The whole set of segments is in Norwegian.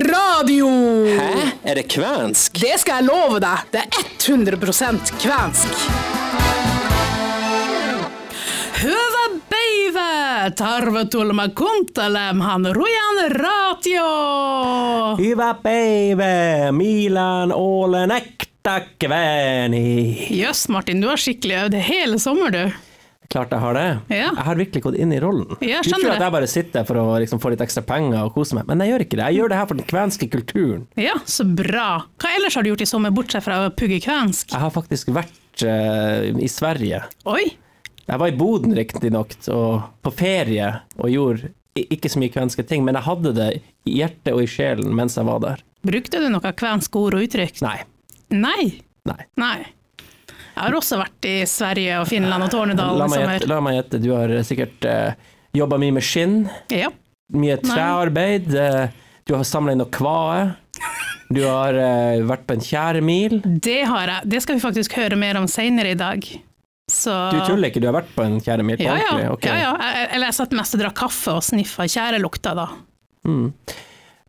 radio! Hæ? Er det kvensk? Det skal jeg love deg. Det er 100% kvensk. Hyvä päivä! Tervetuloa han Rujan ratio. Hyvä päivä, Milan Ålen ekta kväni. Jøss, Martin, du har skikkelig øvd hele sommer, du. Klart jeg har det. Ja. Jeg har virkelig gått inn i rollen. Ja, du tror at jeg bare sitter for å liksom, få litt ekstra penger og kose meg, men jeg gjør ikke det. Jeg gjør det her for den kvenske kulturen. Ja, så bra. Hva ellers har du gjort i sommer, bortsett fra å pugge kvensk? Jeg har faktisk vært uh, i Sverige. Oi, Jeg var i Boden riktignok, og på ferie, og gjorde ikke så mye kvenske ting, men jeg hadde det i hjertet og i sjelen mens jeg var der. brukte du noe kvensk ord og uttrykk? Nei. Nei. Nei. Nei. Jeg har også vært i Sverige og Finland og Tornedalen La i meg gjette, sommer. la meg gjette. du har sikkert uh, jobba mye med skinn, Ja. mye trearbeid, Uh, du har samla inn noe kvae, du har uh, vært på en tjæremil. Det har jeg. Det skal vi faktisk høre mer om senere i dag. Så Du tuller ikke, du har vært på en tjæremil på ja, ja. ordentlig? ja, ja. Jeg- Eller jeg satt mest og drakk kaffe og sniffa tjærelukta da.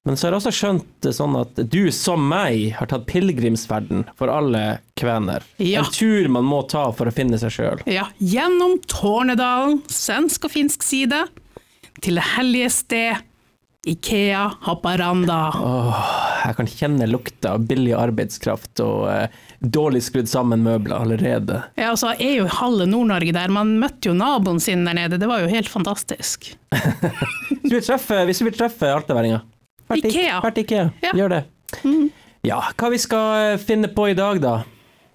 Men så har jeg også skjønt det sånn at du som meg har tatt pilegrimsferden for alle kvener. Ja. En tur man må ta for å finne seg sjøl. Ja, gjennom Tårnedalen, svensk og finsk side, til det hellige sted, Ikea Haparanda. Jeg kan kjenne lukta av billig arbeidskraft og eh, dårlig skrudd sammen møbler allerede. Ja, altså, jeg er jo halve Nord-Norge der. Man møtte jo naboen sin der nede. Det var jo helt fantastisk. Hvis du vil treffe, hvis du vil treffe altaværinger, hvert Ikea. hvert Ikea. Ja. Mm. Gjør det. Ja, hva vi skal eh, finne på i dag, da?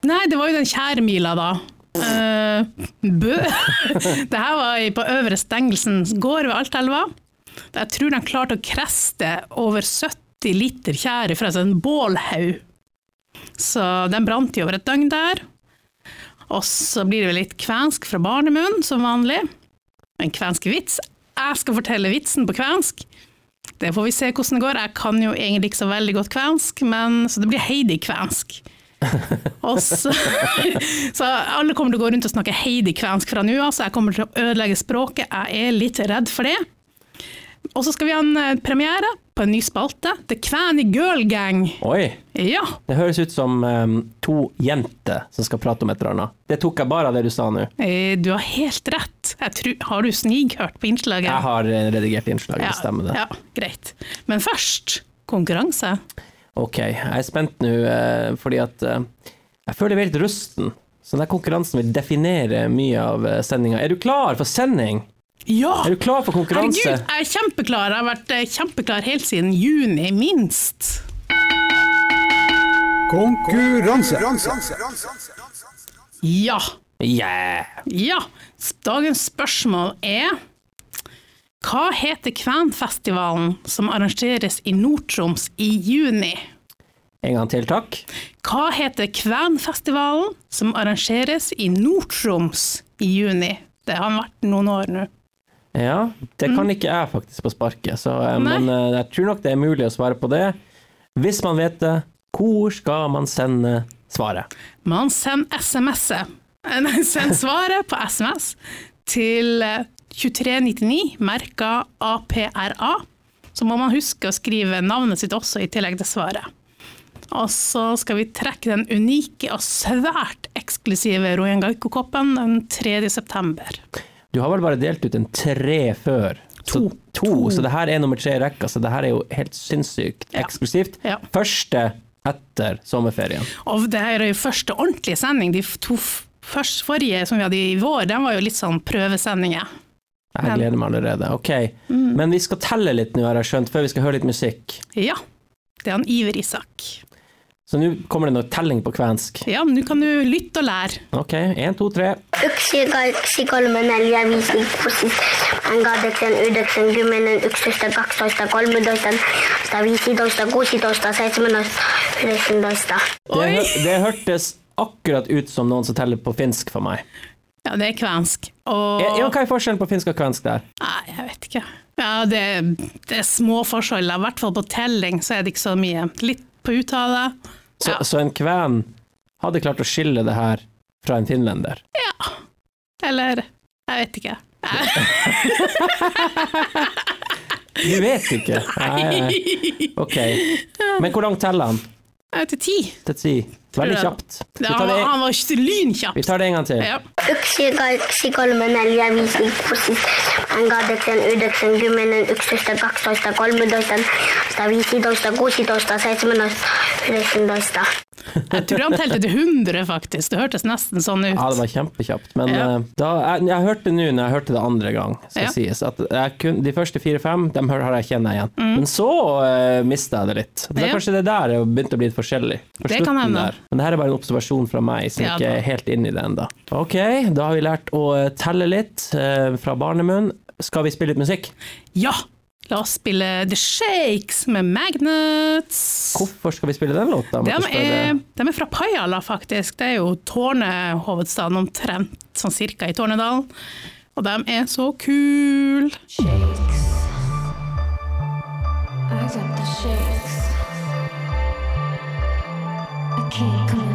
Nei, det var jo den kjærmila, da. Uh, Bø. det her var på Øvre Stengelsens gård ved Altelva. Jeg tror de klarte å kreste over 70 liter tjære fra en bålhaug. Så den brant i over et døgn der. Og så blir det vel litt kvensk fra barnemunn, som vanlig. En kvensk vits. Jeg skal fortelle vitsen på kvensk. Det får vi se hvordan det går. Jeg kan jo egentlig ikke så veldig godt kvensk, men, så det blir Heidi-kvensk. Så, så alle kommer til å gå rundt og snakke Heidi-kvensk fra nå av, så jeg kommer til å ødelegge språket. Jeg er litt redd for det. Og så skal vi ha en eh, premiere på en ny spalte. The Kvæni Girl Gang. Oi, Ja, det høres ut som um, to jenter som skal prate om et eller annet. Det tok jeg bare av det du sa nå. eh, du har helt rett. Jeg tror, har du snighørt på innslaget? Jeg har eh, redigert innslaget, det stemmer det. Ja, greit. Men først, konkurranse. Ok, jeg er spent nå, uh, fordi at uh, jeg føler er litt rusten. Så den konkurransen vil definere mye av sendinga. Er du klar for sending? Ja! Er du klar for konkurranse? Herregud, jeg er kjempeklar. Jeg har vært eh, kjempeklar helt siden juni, minst. Konkurranse. Ja. Yeah! Ja. Dagens spørsmål er Hva heter Kvenfestivalen som arrangeres i Nord-Troms i juni? En gang til, takk. Hva heter Kvenfestivalen som arrangeres i Nord-Troms i juni? Det har vært noen år nå. Ja, det kan ikke jeg faktisk på sparket, så, eh, Mm. Men eh, jeg tror nok det er mulig å svare på det. Hvis man vet det, hvor skal man sende svaret? Man sender SMS-et. Eh, nei, Send svaret på SMS til eh, 2399, merka APRA. Så må man huske å skrive navnet sitt også i tillegg til svaret. Og så skal vi trekke den unike og svært eksklusive Royangaiko-koppen den 3. september. Du har vel bare delt ut en tre før? Så, To. to. To. Så det her er nummer tre i rekka, så det her er jo helt sinnssykt eksklusivt. Ja. Første etter sommerferien. Og det her er jo første ordentlige sending. De to først forrige som vi hadde i vår, den var jo litt sånn prøvesendinger. Jeg gleder meg allerede. Ok, Mm. men vi skal telle litt nå, har jeg skjønt, før vi skal høre litt musikk. Ja. Det er han Iver Isak. Så nå kommer det noe telling på kvensk. Ja, men nå kan du lytte og lære. Ok, én, to, tre. Det, det hørtes akkurat ut som noen som teller på finsk for meg. Ja, det er kvensk. Og Ja, hva er forskjellen på finsk og kvensk der? Nei, jeg vet ikke. Ja, det, det er små forskjeller. I hvert fall på telling så er det ikke så mye. Litt på uttale. Så, Ja. så en kven hadde klart å skille det her fra en finlender? Ja. Eller jeg vet ikke. Du vet ikke? Nei. Ok. Men hvor langt teller han? Til ti. Til ti? Veldig kjapt. Vi det, han var vi lynkjapp. tar det en gang til. Ja. Jeg tror han telte til 100, faktisk. Det hørtes nesten sånn ut. Ja, det var kjempekjapt. Men Ja. eh, da, jeg, jeg hørte nå når jeg hørte det andre gang, skal Ja. sies, at jeg kun, de første fire-fem dem har jeg kjenner igjen. Men så uh, mista jeg det litt. Det er Mm. Ja. kanskje det der det begynte å bli litt forskjellig. På Det kan slutten hende. der. Men det her er bare en observasjon fra meg, som Ja, ikke er helt inn i det ennå. Ok, da har vi lært å telle litt eh, fra barnemunn. Skal vi spille litt musikk? Ja! La oss spille The Shakes med Magnets. Hvorfor skal vi spille den låta? De er, de er fra Pajala, faktisk. Det er jo tårnehovedstaden omtrent, sånn cirka i Tårnedalen. Og de er så kule! shakes. I got the shakes. Can't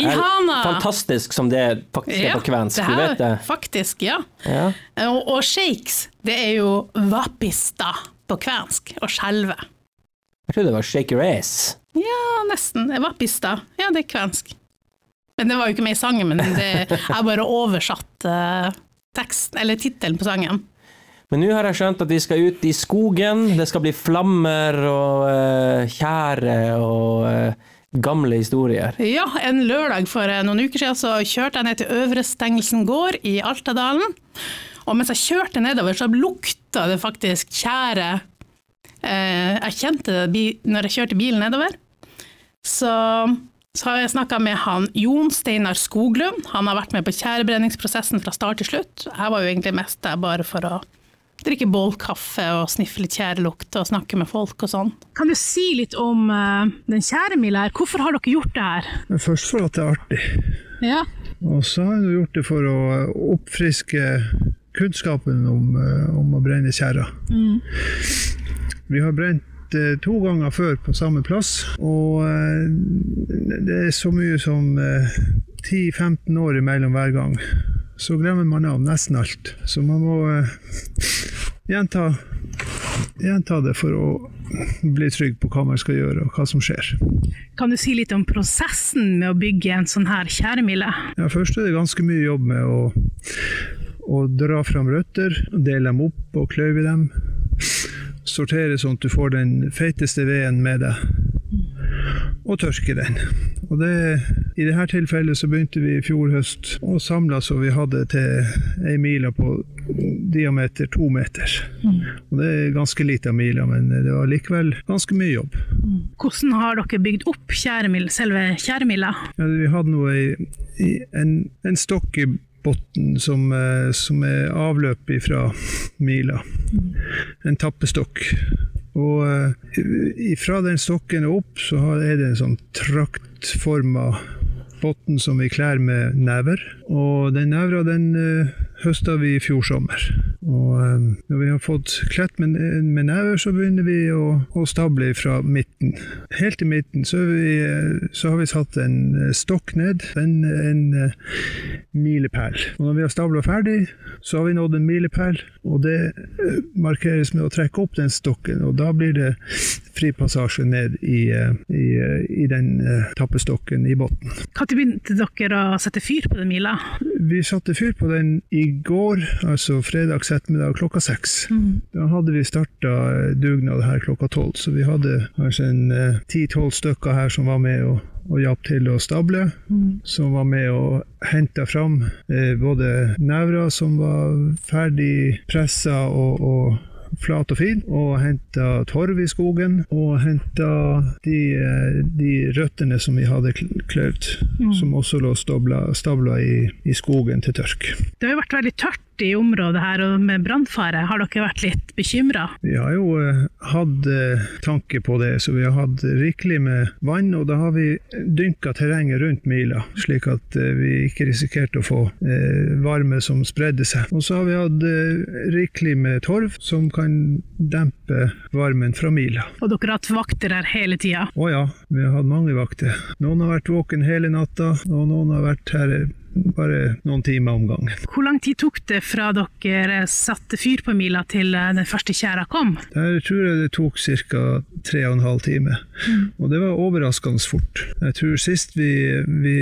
Ihana! Er Fantastisk som det faktisk er på kvensk, du vet det? Faktisk, ja. Ja. Og, og shakes, det er jo vapista på kvensk, og skjelve. Jeg trodde det var shake your ass. Ja, nesten. Vapista. Ja, det er kvensk. Men det var jo ikke med i sangen, men det, jeg bare oversatt eh, teksten, eller tittelen på sangen. Men nå har jeg skjønt at vi skal ut i skogen, det skal bli flammer og uh, tjære og eh, gamle historier. Ja, en lørdag for eh, noen uker siden så kjørte jeg ned til Øvre Stengelsen gård i Altadalen. Og mens jeg kjørte nedover, så lukta det faktisk tjære Eh, jeg kjente det når jeg kjørte bilen nedover. Så, så har jeg snakka med han Jon Steinar Skoglund. Han har vært med på tjærebrenningsprosessen fra start til slutt. Jeg var jo egentlig mest der bare for å drikke bålkaffe og sniffe litt tjærelukt og snakke med folk og sånn. Kan du si litt om uh, den tjæremila her? Hvorfor har dere gjort det her? Først for at det er artig. Ja. Og så har jeg gjort det for å oppfriske kunnskapen om, eh, om å brenne tjæra. Vi har brent eh, to ganger før på samme plass, og eh, det er så mye som eh, 10-15 år imellom hver gang. Så glemmer man av nesten alt. Så man må eh, gjenta, gjenta det for å bli trygg på hva man skal gjøre og hva som skjer. Kan du si litt om prosessen med å bygge en sånn her tjæremile? Ja, først er det ganske mye jobb med å, å dra fram røtter, dele dem opp og kløyve dem. Sortere sånn at du får den feiteste veden med deg, og tørke den. Og det, I dette tilfellet så begynte vi i fjor høst å samle så vi hadde til ei mile på diameter to meter. Og Det er ganske lite av mila, men det var likevel ganske mye jobb. Hvordan har dere bygd opp kjæremil, selve tjæremila? Ja, vi hadde nå en, en stokk i bunnen som, eh, som er avløp fra mila. En tappestokk. Og eh, fra den stokken og opp så er det en sånn traktforma bunn som vi klær med never. Og den nevra den uh, høsta vi i fjor sommer. Og eh, når vi har fått kledd med, med never, så begynner vi å, å stable fra midten. Helt i midten så, vi, så har vi satt en eh, stokk ned, en, en eh, milepæl. Og når vi har stabla ferdig, så har vi nådd en milepæl, og det eh, markeres med å trekke opp den stokken. Og da blir det fri passasje ned i, i, i den tappestokken i bunnen. Når begynte dere å sette fyr på den mila? Vi satte fyr på den i går, altså fredags ettermiddag klokka seks. Da hadde vi starta dugnad her klokka tolv, så vi hadde kanskje en ti-tolv stykker her som var med og, og hjalp til å stable. Som var med og henta fram eh, både nevra som var ferdig pressa og, og flat og fin, og henta torv i skogen, og henta de, eh, de røttene som vi hadde kløyvd, mm. som også lå stabla, stabla i, i skogen til tørk. Det har jo vært veldig tørt i området her, og med brannfare. Har dere vært litt bekymra? Vi har jo eh, hatt eh, tanke på det, så vi har hatt rikelig med vann, og da har vi dynka terrenget rundt mila, slik at eh, vi ikke risikerte å få varme som spredde seg. Og så har vi hatt rikelig med torv, som kan dempe varmen fra mila. Og dere har hatt vakter her hele tida. Å ja, vi har hatt mange vakter. Noen har vært våken hele natta, og noen har vært her bare noen timer om gangen. Hvor lang tid tok det fra dere satte fyr på mila til eh, den første tjæra kom? Der tror jeg det tok ca. tre og en halv time. Og det var overraskende fort. Jeg tror sist vi, vi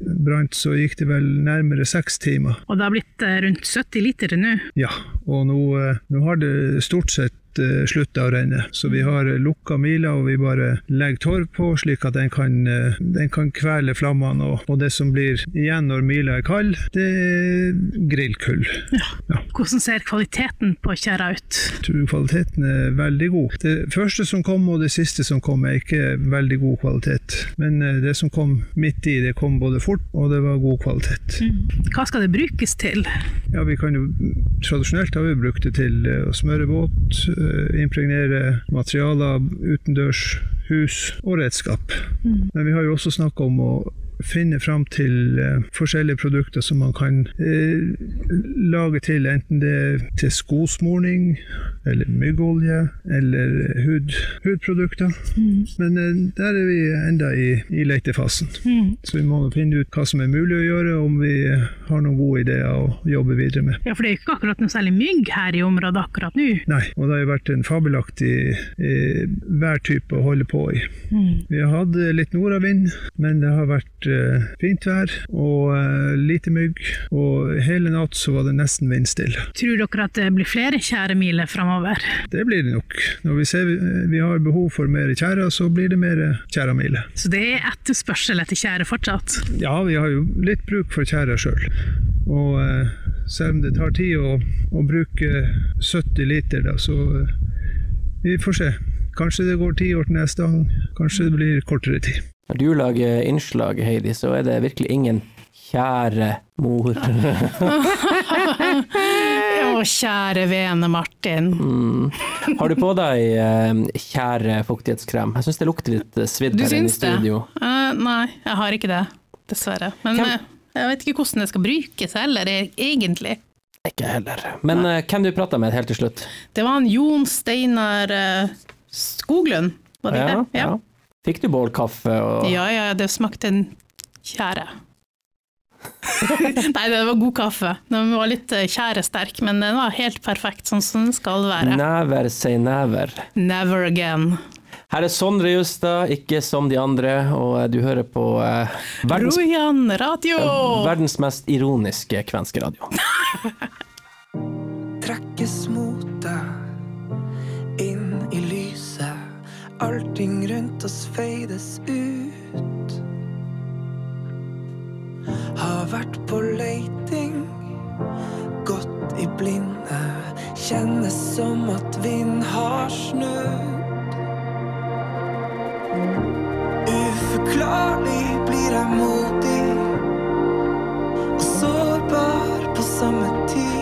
brant, så gikk det vel nærmere seks timer. Og det har blitt eh, rundt 70 liter nå. Ja, og nå, eh, nå har det stort sett slutta å renne. Så vi har lukka mila, og vi bare legger torv på, slik at den kan, eh, den kan kvele flammene. Og, og det som blir igjen når mila er kald, det er grillkull. Ja. Hvordan ser kvaliteten på tjæra ut? Jeg tror kvaliteten er veldig god. Det første som kom og det siste som kom er ikke veldig god kvalitet. Men eh, det som kom midt i, det kom både fort og det var god kvalitet. Hva skal det brukes til? Ja, vi kan jo, Tradisjonelt har vi brukt det til eh, å smøre båt, eh, impregnere materialer utendørs, hus og redskap. Men vi har jo også snakka om å finne fram til eh, forskjellige produkter som man kan eh, lage til, enten det er til skosmorning, eller myggolje, eller hud, hudprodukter. Men eh, der er vi enda i, i letefasen. Så vi må finne ut hva som er mulig å gjøre, om vi har noen gode ideer å jobbe videre med. Ja, for det er jo ikke akkurat noe særlig mygg her i området akkurat nå. Nei, og det har jo vært en fabelaktig eh, værtype å holde på i. Vi har hatt litt nordavind, men det har vært fint vær og eh, lite mygg. Og hele natt så var det nesten vindstille. Tror dere at det blir flere tjæremiler framover? Det blir det nok. Når vi ser vi, vi har behov for mer tjære, så blir det mer tjæremiler. Så det er etterspørsel etter tjære fortsatt? Ja, vi har jo litt bruk for tjære sjøl. Og eh, selv om det tar tid å, å bruke 70 liter, da, så, vi får se. Kanskje det går ti år til neste gang, kanskje det blir kortere tid. Når du lager innslag, Heidi, så er det virkelig ingen kjære mor. Å, kjære vene Martin. Har du på deg eh, kjære fuktighetskrem? Jeg syns det lukter litt eh, svidd Du her inne i syns det? studio. Eh, nei, jeg har ikke det. Dessverre. Men Hvem- eh, jeg vet ikke hvordan det skal brukes heller, e- egentlig. Ikke heller. Men uh, hvem du prata med helt til slutt? Det var han Jon Steinar uh, Skoglund, var det Ja, det? ja. Fikk du bålkaffe og Ja, ja, det smakte en tjære. Nei, det var god kaffe. Den var litt eh, tjæresterk, men den var helt perfekt, sånn som den skal være. Never say never. Never again. Her er Sondre Justad, ikke som de andre, og eh, du hører på eh, verdens, Rojan radio! verdens mest ironiske kvenske radio. trekkes mot Allting rundt oss feides ut. Har vært på leiting, gått i blinde. Kjennes som at vind har snudd. Uforklarlig blir jeg modig og sårbar på samme tid.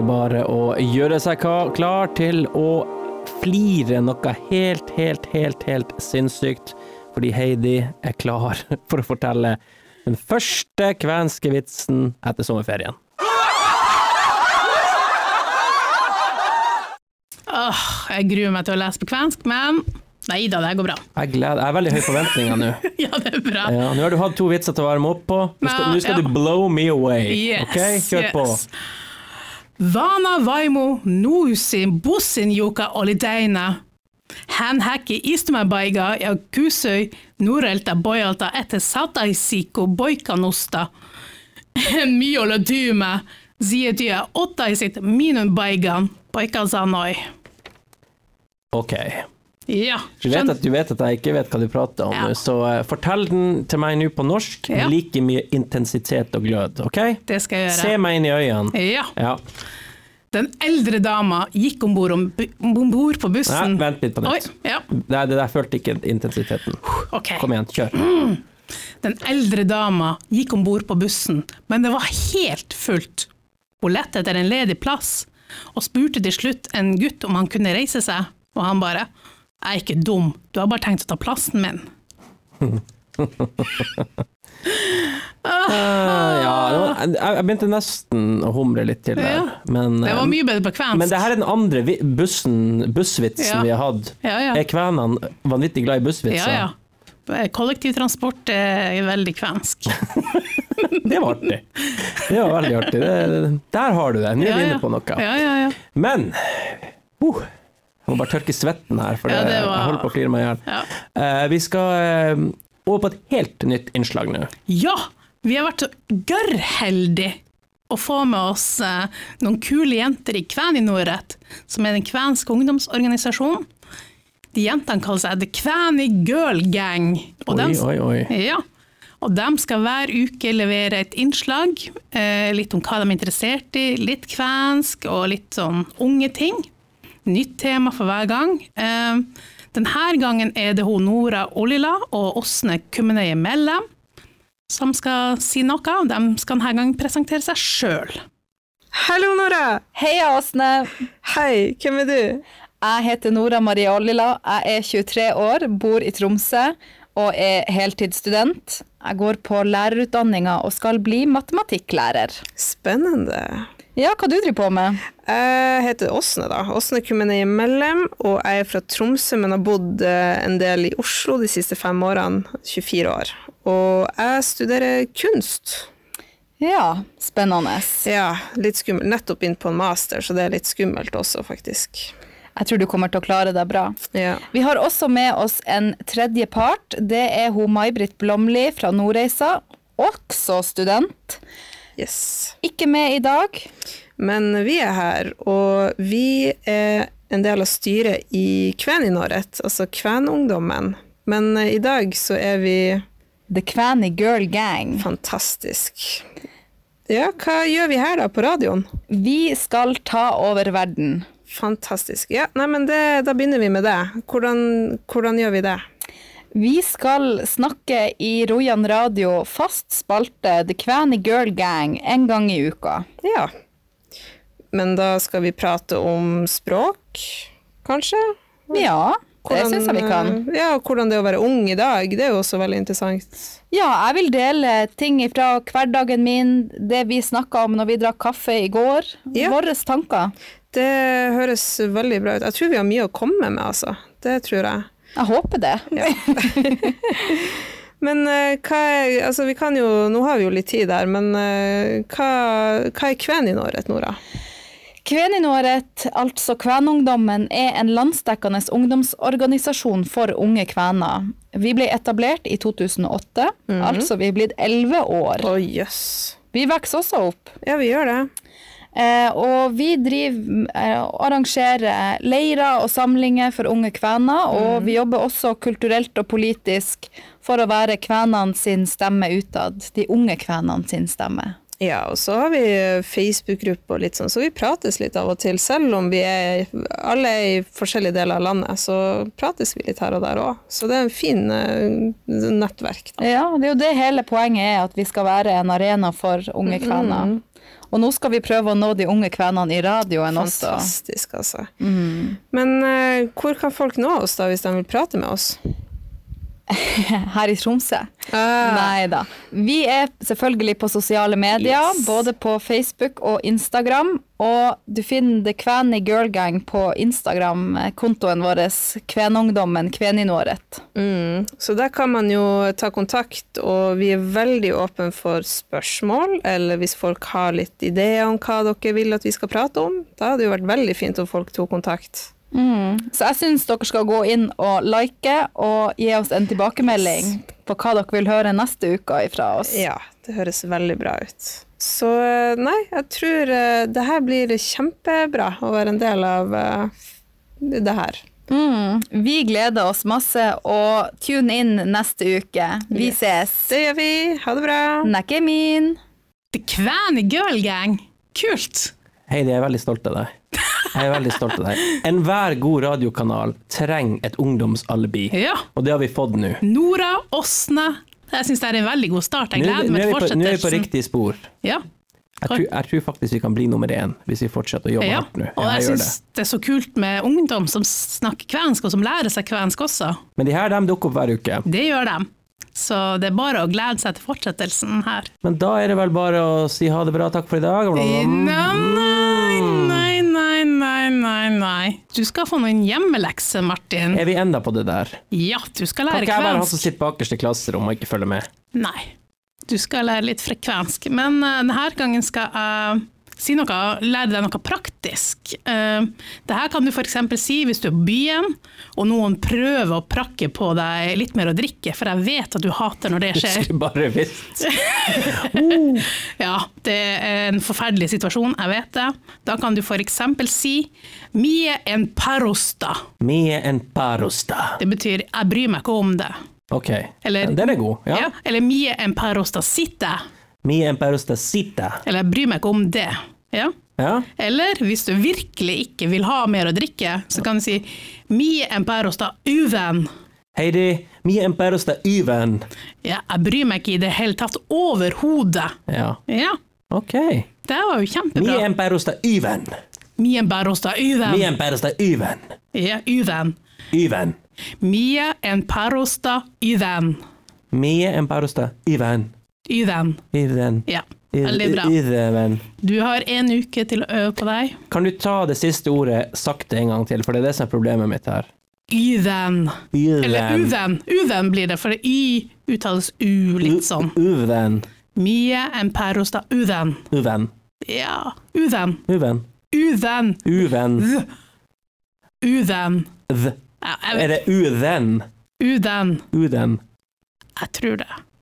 Det bare å gjøre seg klar til å flire noe helt, helt, helt, helt sinnssykt, fordi Heidi er klar for å fortelle den første kvenske vitsen etter sommerferien. Åh, jeg gruer meg til å lese på kvensk, men nei da, det går bra. Jeg, gleder, jeg har veldig høye forventninger nå. Ja, det er bra. Ja, nå har du hatt to vitser til å varme opp på. Nå skal, nå skal ja. du blow me away. Yes, ok, kjør på. Vana vaimo nuusin bussin, joka oli täynnä. Hän haki istumapaikaa ja kysyi nuorelta pojalta, että sataisiko poikannusta. Minä ole tyhmä, Sietiä ottaisit minun paikan, poika sanoi. Okei. Okay. Ja, Du vet, at, du vet at jeg ikke vet hva du prater om, Ja. så eh, fortell den til meg nå på norsk Ja. like mye intensitet og glød, ok? det skal jeg gjøre. Se meg inn i øynene. Ja. Ja. Den eldre dama gikk om bord på Nei, bussen. vent litt på Oi, ja, Det, det der følte ikke intensiteten. Okay. Kom igjen, kjør. Den eldre dama gikk om bord på bussen, men det var helt fullt. Hun lette etter en ledig plass, og spurte til slutt en gutt om han kunne reise seg, og han bare Jeg er ikke dum, du har bare tenkt å ta plassen min. uh, ja, jeg, jeg begynte nesten å humre litt til der, Ja. men, Det eh, var mye bedre på kvensk. men det her er den andre bussen, bussvitsen Ja. vi har hatt. Ja, ja. Er kvenene vanvittig glad i ja, bussvitser? ja. Kollektivtransport er veldig kvensk. Det var artig. Det var veldig artig. Det, der har du det. Nå er vi inne på noe. Ja, ja, ja. Men uh, må bare tørke svetten her, for Ja, var- jeg holder på å flire meg i hjel. ja. Uh, vi skal uh, over på et helt nytt innslag nå. Ja, vi har vært så gørrheldige å få med oss uh, noen kule jenter i Kvæninordet, som er den kvenske ungdomsorganisasjonen. De jentene kaller seg The Kvæni Girl Gang. Og Oi, dem- oi, oi. Ja, og de skal hver uke levere et innslag, eh, litt om hva de er interessert i, litt kvensk og litt sånn unge ting. Nytt tema for hver gang. Eh, denne gangen er det hun Nora Olila og Åsne Kumneie Mellem som skal si noe. De skal denne gangen presentere seg sjøl. Hallo, Nora! Heia, Åsne. Hei, hvem er du? Jeg heter Nora Marie Ollila. Jeg er 23 år, bor i Tromsø og er heltidsstudent. Jeg går på lærerutdanninga og skal bli matematikklærer. Spennende. Ja, hva du driver på med? Jeg heter Åsne, da. Åsne Kumene Mellem, og jeg er fra Tromsø, men har bodd eh, en del i Oslo de siste fem årene. 24 år. Og jeg studerer kunst. Ja, spennende. Ja, litt skummelt. Nettopp inn på en master, så det er litt skummelt også, faktisk. Jeg tror du kommer til å klare deg bra. Ja. Vi har også med oss en tredje part. Det er hun May-Britt Blomli fra Nordreisa, også student. Yes. Ikke med i dag. Men vi er her, og vi er en del av styret i Kveninåret, altså Kvenungdommen. Men eh, i dag så er vi The Kvæni Girl Gang. fantastisk. Ja, hva gjør vi her da på radioen? Vi skal ta over verden. Fantastisk. Ja, nei, men det, da begynner vi med det. Hvordan, hvordan gjør vi det? Vi skal snakke i Rojan radio fast spalte The Kvæni Girl Gang en gang i uka. Ja. Men da skal vi prate om språk, kanskje? Ja, det syns jeg vi kan. eh, Ja, og hvordan det å være ung i dag, det er jo også veldig interessant. Ja, jeg vil dele ting fra hverdagen min, det vi snakka om når vi drakk kaffe i går. Ja. Våre tanker. Det høres veldig bra ut. Jeg tror vi har mye å komme med, altså. Det tror jeg. Jeg håper det. Men eh, hva er Altså, vi kan jo Nå har vi jo litt tid der, men eh, hva, hva er Kveninåret, Nora? Kveninåret, altså Kvenungdommen, er en landsdekkende ungdomsorganisasjon for unge kvener. Vi ble etablert i 2008, altså vi er blitt elleve år. Å, jøss. Vi vokser også opp. Ja, vi gjør det. Eh, og vi driver eh, og arrangerer leirer og samlinger for unge kvener, og vi jobber også kulturelt og politisk for å være kvenene sin stemme utad. De unge kvenene sin stemme. Ja, og så har vi Facebook-gruppe og litt sånn, så vi prates litt av og til. Selv om vi er alle er i forskjellige deler av landet, så prates vi litt her og der òg. Så det er en fin eh, nettverk. Da. Ja, det er jo det hele poenget er, at vi skal være en arena for unge kvener. Og nå skal vi prøve å nå de unge kvenene i radioen også. Fantastisk, altså. Men uh, hvor kan folk nå oss da, hvis de vil prate med oss? Her i Tromsø. Uh. Nei da. Vi er selvfølgelig på sosiale medier, Yes. både på Facebook og Instagram. Og du finner The Kvæni Girl Gang på Instagram, eh, kontoen vår Kvenungdommen Kveninåret. Mm. Så der kan man jo ta kontakt, og vi er veldig åpne for spørsmål, eller hvis folk har litt ideer om hva dere vil at vi skal prate om. Da hadde det jo vært veldig fint om folk tok kontakt. Så jeg syns dere skal gå inn og like og gi oss en tilbakemelding på hva dere vil høre neste uke ifra oss. Ja, det høres veldig bra ut. Så eh, nei, jeg tror eh, det her blir kjempebra å være en del av eh, det her. Mm, vi gleder oss masse, og tune inn neste uke. Vi ses. Det gjør vi. Ha det bra. Nekke min. The Kvæni Girl Gang. Kult! Heidi, jeg er veldig stolt av deg. Jeg er veldig stolt av deg. Enhver god radiokanal trenger et ungdomsalibi, Ja. og det har vi fått nå. Nora Åsne. Jeg syns det er en veldig god start. Jeg er gleder meg til fortsettelsen. nå er vi på riktig spor. Ja. Jeg tror, jeg tror faktisk vi kan bli nummer én hvis vi fortsetter å jobbe ja. hardt nå. Og jeg jeg syns det er så kult med ungdom som snakker kvensk, og som lærer seg kvensk også. Men de her de dukker opp hver uke. Det gjør de. Så det er bare å glede seg til fortsettelsen her. Men da er det vel bare å si ha det bra, takk for i dag. Nei, nei. Du skal få noen hjemmelekser, Martin. Er vi enda på det der? Ja, du skal lære kvensk. Kan ikke jeg være han som sitter bakerst i klasserommet og ikke følger med? Nei, du skal lære litt frekvensk. Men uh, denne gangen skal jeg si noe, lære deg noe praktisk. Dette kan du f.eks. si hvis du er på byen, og noen prøver å prakke på deg litt mer å drikke, for jeg vet at du hater når det skjer. Skulle bare visst. Ja, det er en forferdelig situasjon, jeg vet det. Da kan du f.eks. si mie en parosta. Mie en parosta. Det betyr jeg bryr meg ikke om det. Ok, Eller- den er god. Ja. Ja, eller mie en parosta sitte. Mie en parosta sita. Eller jeg bryr meg ikke om det. Ja. Ja. Eller hvis du virkelig ikke vil ha mer å drikke, så kan du si mi en parosta uven. Heidi, mi en parosta yven. Ja, jeg bryr meg ikke i det hele tatt overhodet. Ja, Ja, ok. det var jo kjempebra. Mi parosta uven. Mi en parosta uven. Mi en parosta yven. Ja, uven. Uven. Mie en parosta uven. Mie en parosta yven. Uven. den. Ja, veldig bra. Yven. Du har en uke til å øve på deg. Kan du ta det siste ordet sakte en gang til, for det er det som er problemet mitt her. Uven. Eller Yven. uven. Uven blir det, for Y uttales U litt sånn. Uven. Mie en parosta uven. Uven. Ja, uven. Uven. Uven. Uven. Uven. Er det uven? uden. Uden. Jeg tror det.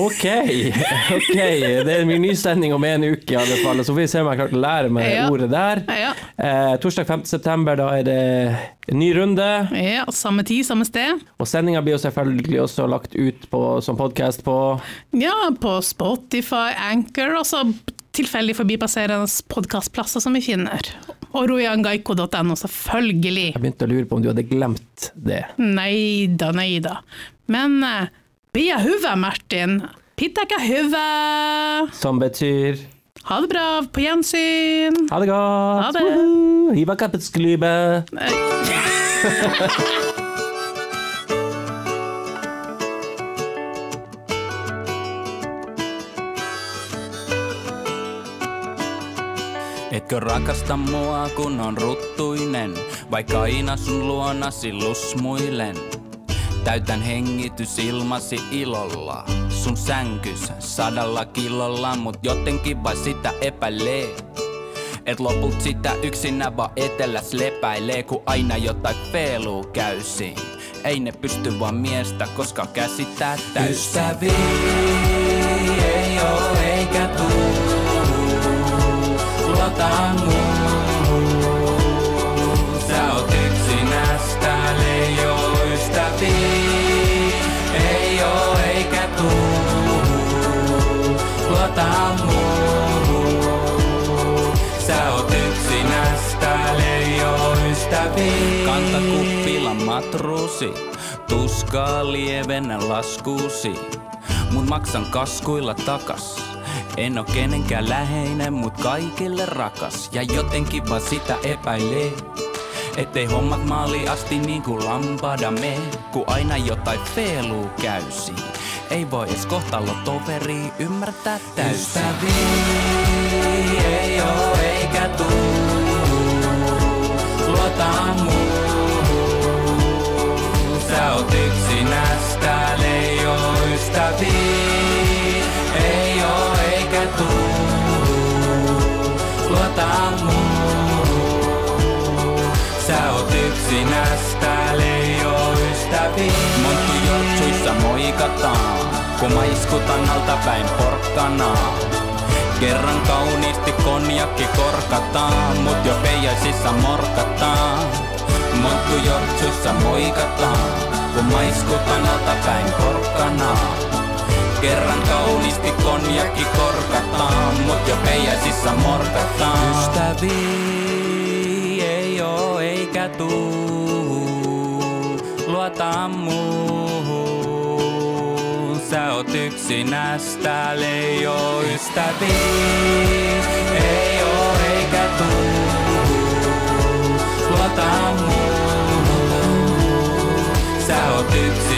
Ok, ok. Det er min ny sending om en uke i alle fall, så får vi se om jeg klarte å lære meg Ja. ordet der. Ja, Eh, torsdag 5. september, da er det en ny runde. ja samme tid, samme sted. Og sendinga blir jo selvfølgelig også lagt ut på, som podkast på Ja, på Spotify, Anchor, og så tilfeldig forbipasserende podkastplasser som vi finner. Og rojangaiko.no, selvfølgelig. Jeg begynte å lure på om du hadde glemt det. Nei da, nei da. Men uh, bia huve, Martin. Pitaka huve. Som betyr Ha det bra, på gjensyn. ha det godt! Ha det. Woohoo! Hiva kappetsklybe! Etkö rakasta mua kun on ruttuinen, vaikka aina sun luonasi lusmuilen? Täytän hengitys ilmasi ilolla, sun sänkys sadalla kilolla, mut jotenkin vai sitä epäilee. Et lopult sitä yksinä vaan eteläs lepäilee, kun aina jotain feeluu käysi. Ei ne pysty vaan miestä, koska käsittää täysin. Ystäviä ei oo eikä tuu luota muuhun. Ystäviä. Ei oo eikä tuu, luota muuhun. Sä oot. Kanta kuppila matruusi, tuskaa lievennä laskuusi. Mut maksan kaskuilla takas. En oo kenenkään läheinen, mut kaikille rakas. Ja jotenkin vaan sitä epäilee. Ettei hommat maali asti niin kuin lampada me, kun aina jotain feeluu käysi. Ei voi edes kohtalo toveri ymmärtää täysin. Ystäviä ei oo eikä tuu, luota muuhun. Sä oot yksinästä, ei oo ystäviä. Ei oo eikä tuu, luota muuhun. Yksinästä ei oo ystäviä. Monttu jortsuissa moikataan, kun mä iskutan altapäin porkkanaa. Kerran kauniisti konjakki korkataan, mut jo peijaisissa morkataan. Monttu jortsuissa moikataan, kun mä iskutan altapäin porkkanaa. Kerran kauniisti konjakki korkataan, mut jo peijaisissa morkataan. Ystäviä ei oo eikä tuu, luota muuhun. Sä oot yksinästä, ei oo ystäviä, ei oo eikä tuu, luota muuhun. Sä oot yksinästä,